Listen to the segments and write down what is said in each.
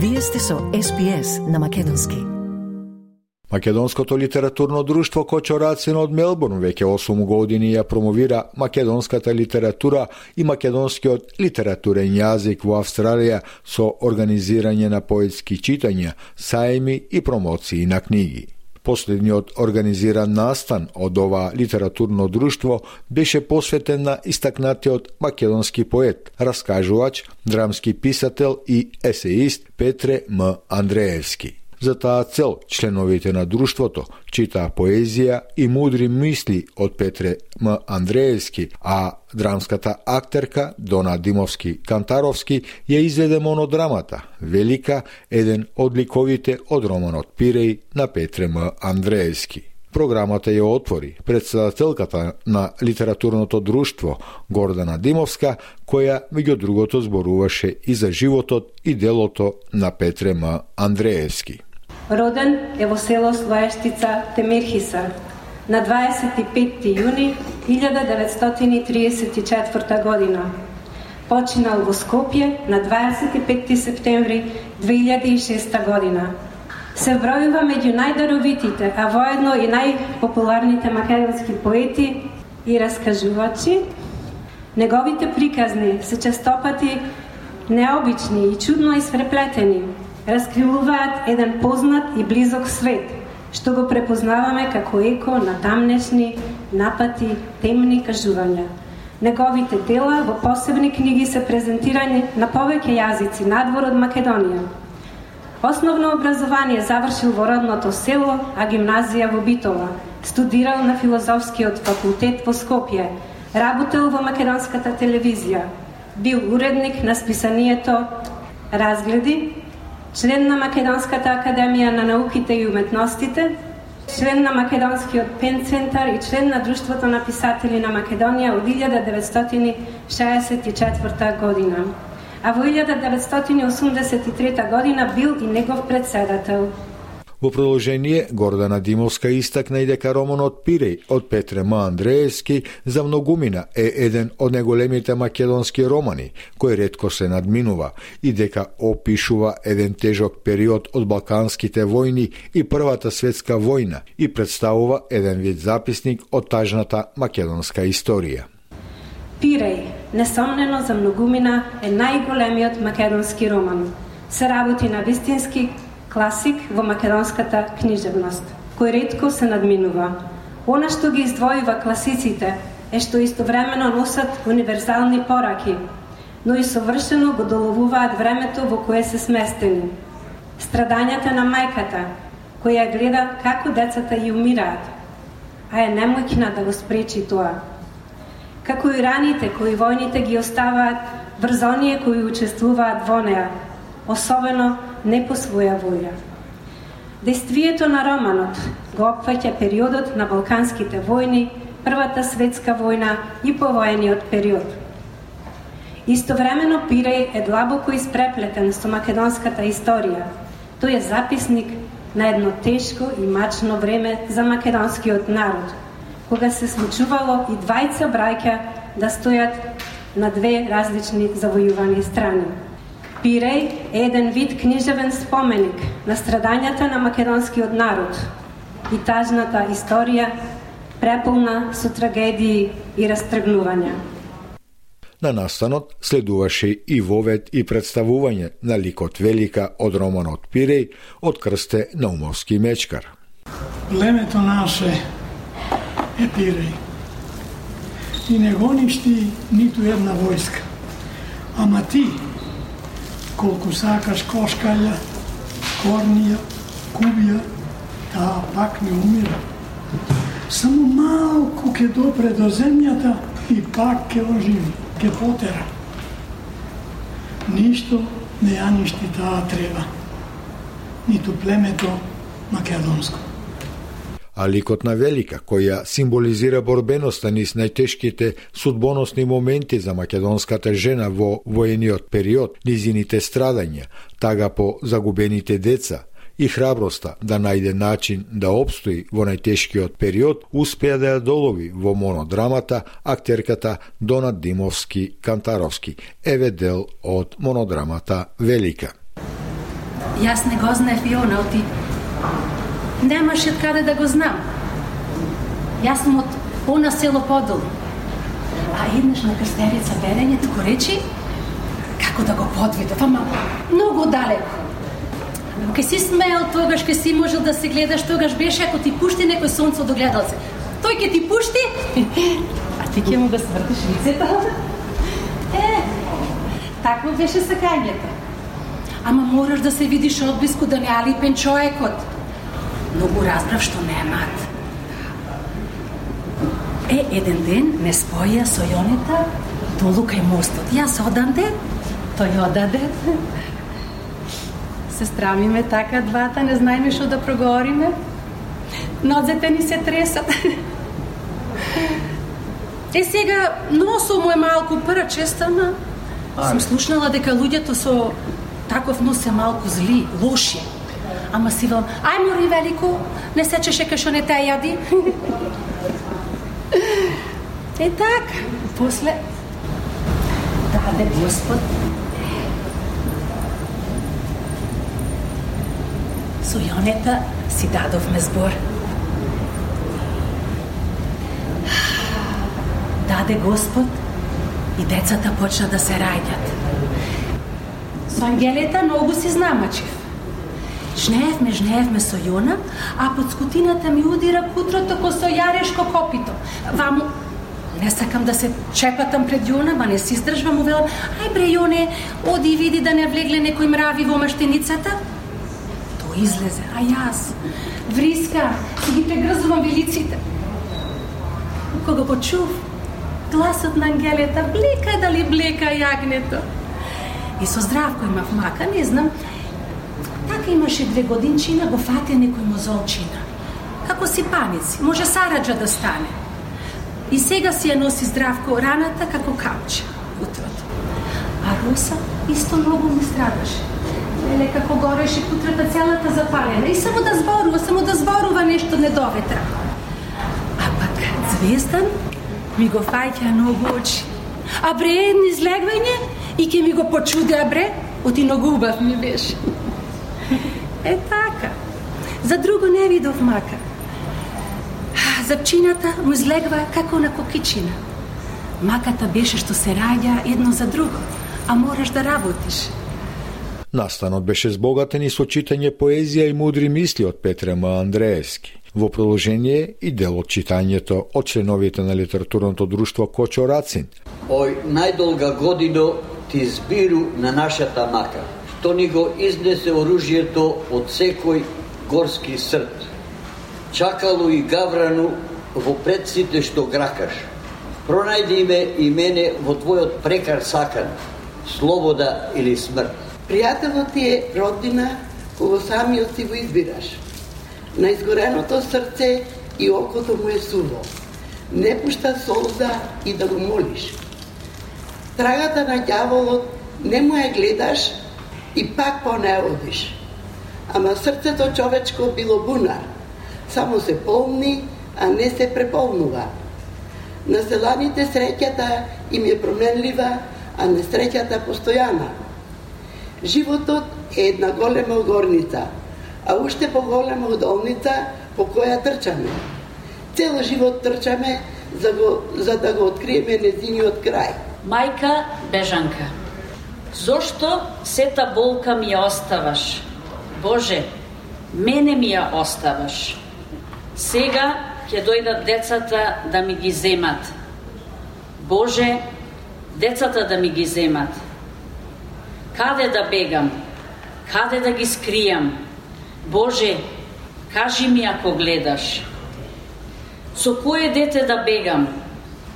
Вие сте со SPS на Македонски. Македонското литературно друштво Кочорацин од Мелбурн веќе 8 години ја промовира македонската литература и македонскиот литературен јазик во Австралија со организирање на поетски читања, сајми и промоции на книги. Последниот организиран настан од ова литературно друштво беше посветен на истакнатиот македонски поет, раскажувач, драмски писател и есеист Петре М. Андреевски. За таа цел, членовите на друштвото читаа поезија и мудри мисли од Петре М. Андреевски, а драмската актерка Дона Димовски Кантаровски ја изведе монодрамата Велика, еден од ликовите од романот «Пирей» на Петре М. Андреевски. Програмата ја отвори председателката на литературното друштво Гордана Димовска, која меѓу другото зборуваше и за животот и делото на Петре М. Андреевски. Роден е во село Слоештица Темирхиса на 25 јуни 1934 година. Починал во Скопје на 25 септември 2006 година. Се вбројува меѓу најдаровитите, а воедно и најпопуларните македонски поети и раскажувачи. Неговите приказни се честопати необични и чудно испреплетени, раскривуваат еден познат и близок свет, што го препознаваме како еко на тамнешни, напати, темни кажувања. Неговите дела во посебни книги се презентирани на повеќе јазици надвор од Македонија. Основно образование завршил во родното село, а гимназија во Битола. Студирал на филозофскиот факултет во Скопје. Работел во македонската телевизија. Бил уредник на списанието Разгледи член на Македонската академија на науките и уметностите, член на Македонскиот пен центар и член на Друштвото на писатели на Македонија од 1964 година. А во 1983 година бил и негов председател. Во продолжение, Гордана Димовска истакна и дека романот Пирей од Петре М. Андреевски за многумина е еден од неголемите македонски романи, кој ретко се надминува и дека опишува еден тежок период од Балканските војни и Првата светска војна и представува еден вид записник од тажната македонска историја. Пирей, несомнено за многумина, е најголемиот македонски роман. Се работи на вистински класик во македонската книжевност, кој ретко се надминува. Она што ги издвојува класиците е што истовремено носат универзални пораки, но и совршено го доловуваат времето во кое се сместени. Страдањата на мајката, која гледа како децата ја умираат, а е немојкна да го спречи тоа. Како и раните кои војните ги оставаат врз оние кои учествуваат во неа, особено не по своја волја. Действието на романот го опфаќа периодот на Балканските војни, Првата светска војна и повоениот период. Истовремено Пиреј е длабоко испреплетен со македонската историја. Тој е записник на едно тешко и мачно време за македонскиот народ, кога се случувало и двајца браќа да стојат на две различни завојувани страни. Пиреј е еден вид книжевен споменик на страдањата на македонскиот народ и тажната историја преполна со трагедии и растргнувања. На настанот следуваше и вовед и представување на ликот Велика од романот Пиреј од Крсте Наумовски мечкар. Племето наше е Пиреј и не гоништи ниту една војска. Ама ти, колку сакаш кошкаја, корнија, кубија, таа пак не умира. Само малку ке допре до земјата и пак ќе оживи, ќе потера. Ништо не ја ништи таа треба, ниту племето македонско а ликот на Велика, која символизира борбеноста низ најтешките судбоносни моменти за македонската жена во воениот период, низините страдања, тага по загубените деца, и храброста да најде начин да обстои во најтешкиот период, успеа да ја долови во монодрамата актерката Дона Димовски Кантаровски, еве дел од монодрамата Велика. Јас не го знаев и она. Немаше каде да го знам. Јас сум од она село подолу. А еднаш на крстевица берење туку речи како да го подвидов, ама па многу далеко. Ако ке си смеел тогаш, ке си можел да се гледаш тогаш беше ако ти пушти некој сонце од огледалце. Тој ке ти пушти, а ти ке му го свртиш лицето. Е, такво беше сакањето. Ама мораш да се видиш одблиску да не алипен човекот. Многу разбрав што немат. Е, еден ден ме споја со Јонета долу кај мостот. Јас оданде, тој одаде. Сестра ми ме така двата, не знаеме што да проговориме. Нозете ни се тресат. Е сега носо му е малку прчест, ама сум слушнала дека луѓето со таков нос се малку зли, лоши. Ама си вам, ај мори велико, не сечеше кај што не те јади. е така, после даде Господ со Јонета си дадовме збор. даде Господ и децата почна да се раѓат. Со ангелета многу си знамачив. Жнеевме, жнеевме со Јона, а под скутината ми удира кутрото ко со јарешко копито. Ваму не сакам да се чепатам пред Јона, ма не се издржвам, му велам, ај бре Јоне, оди и види да не влегле некој мрави во маштеницата. Тој излезе, а јас, вриска, си ги прегрзувам вилиците. Кога го чув, гласот на ангелета, блека дали блека јагнето. И со здравко имав мака, не знам, така имаше две годинчина, го фате некој мозолчина. Како си паници, може сараджа да стане. И сега си ја носи здравко раната како капче утрото. А Руса исто многу ми страдаше. Еле како гореше кутрата целата запалена и само да зборува, само да зборува нешто недоветра. А пак Звездан ми го фаќа многу очи. А бре едни излегвање и ке ми го почуди, а бре, оти многу убав ми беше. Е така. За друго не видов мака. Запчината му излегва како на кокичина. Маката беше што се раѓа едно за друго, а мораш да работиш. Настанот беше збогатен и со читање поезија и мудри мисли од Петре М. Андреевски. Во продолжение и дел од читањето од членовите на литературното друштво Кочо Рацин. Ој најдолга годино ти збиру на нашата мака, што ни го изнесе оружјето од секој горски срд. Чакало и гаврану во предците што гракаш. Пронајди ме и мене во твојот прекар сакан, слобода или смрт. Пријателот ти е родина кога самиот си го избираш на изгореното срце и окото му е суво. Не пушта солза и да го молиш. Трагата на ѓаволот не му ја гледаш и пак понеодиш. Ама срцето човечко било бунар. Само се полни, а не се преполнува. На селаните среќата им е променлива, а несреќата постојана. Животот е една голема горница – а уште поголема од по која трчаме. Цел живот трчаме за, го, за да го откриеме незиниот крај. Мајка бежанка, зошто сета болка ми ја оставаш? Боже, мене ми ја оставаш. Сега ќе дојдат децата да ми ги земат. Боже, децата да ми ги земат. Каде да бегам? Каде да ги скријам? Боже, кажи ми ако гледаш. Со кое дете да бегам?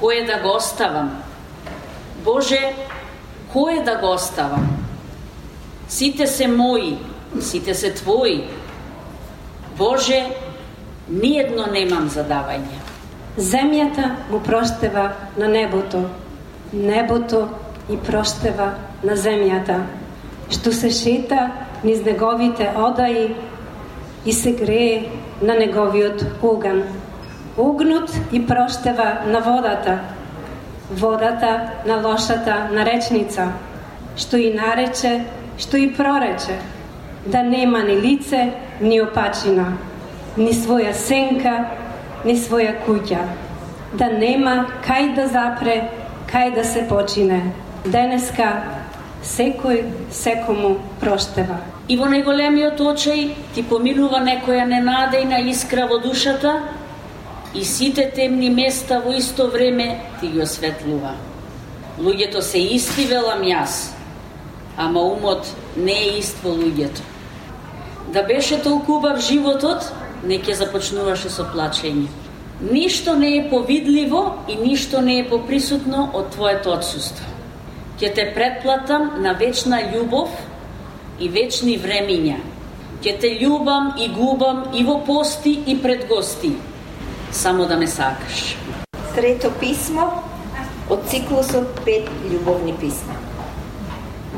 Кое да го оставам? Боже, кое да го оставам? Сите се мои, сите се твои. Боже, ниедно немам задавање. Земјата го проштева на небото, небото и проштева на земјата, што се шета низ неговите одаи и се грее на неговиот оган. Огнот и проштева на водата, водата на лошата наречница, што и нарече, што и прорече. да нема ни лице, ни опачина, ни своја сенка, ни своја куќа, да нема кај да запре, кај да се почине. Денеска секој секому проштева. И во најголемиот очај ти поминува некоја ненадејна искра во душата и сите темни места во исто време ти ги осветлува. Луѓето се исти, велам јас, ама умот не е ист во луѓето. Да беше толку убав животот, не ќе започнуваше со плачење. Ништо не е повидливо и ништо не е поприсутно од твоето отсуство. Ќе те предплатам на вечна љубов и вечни времиња. Ќе те љубам и губам и во пости и пред гости. Само да ме сакаш. Трето писмо од циклусот Пет љубовни писма.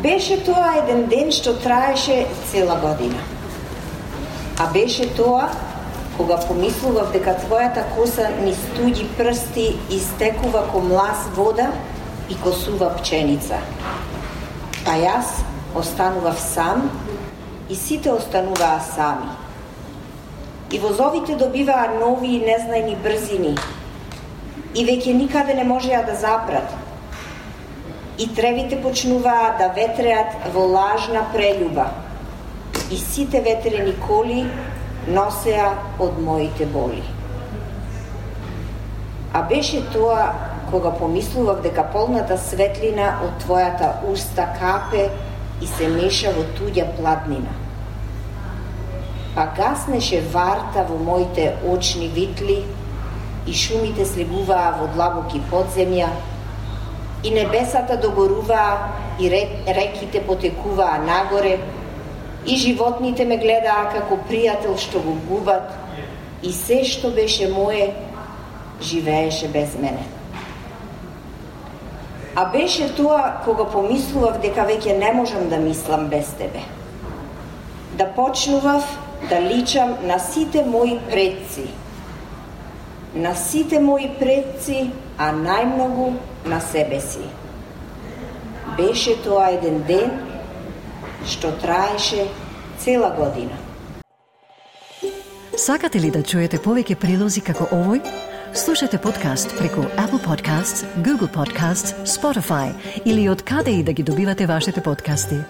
Беше тоа еден ден што траеше цела година. А беше тоа кога помислував дека твојата коса ни стуѓи прсти истекува ко млас вода и косува пченица. А јас останував сам и сите остануваа сами. И возовите добиваа нови и незнајни брзини и веќе никаде не можеа да запрат. И тревите почнуваа да ветреат во лажна прелюба. И сите ветрени коли носеа од моите боли. А беше тоа кога помислував дека полната светлина од твојата уста капе и се меша во туѓа пладнина. Па гаснеше варта во моите очни витли и шумите слегуваа во длабоки подземја, и небесата догоруваа и реките потекуваа нагоре, и животните ме гледаа како пријател што го губат, и се што беше мое, живееше без мене. А беше тоа кога помислував дека веќе не можам да мислам без тебе. Да почнував да личам на сите мои предци, на сите мои предци, а најмногу на себе си. Беше тоа еден ден што траеше цела година. Сакате ли да чуете повеќе прилози како овој? Слушате подкаст преку Apple Podcasts, Google Podcasts, Spotify или од каде и да ги добивате вашите подкасти.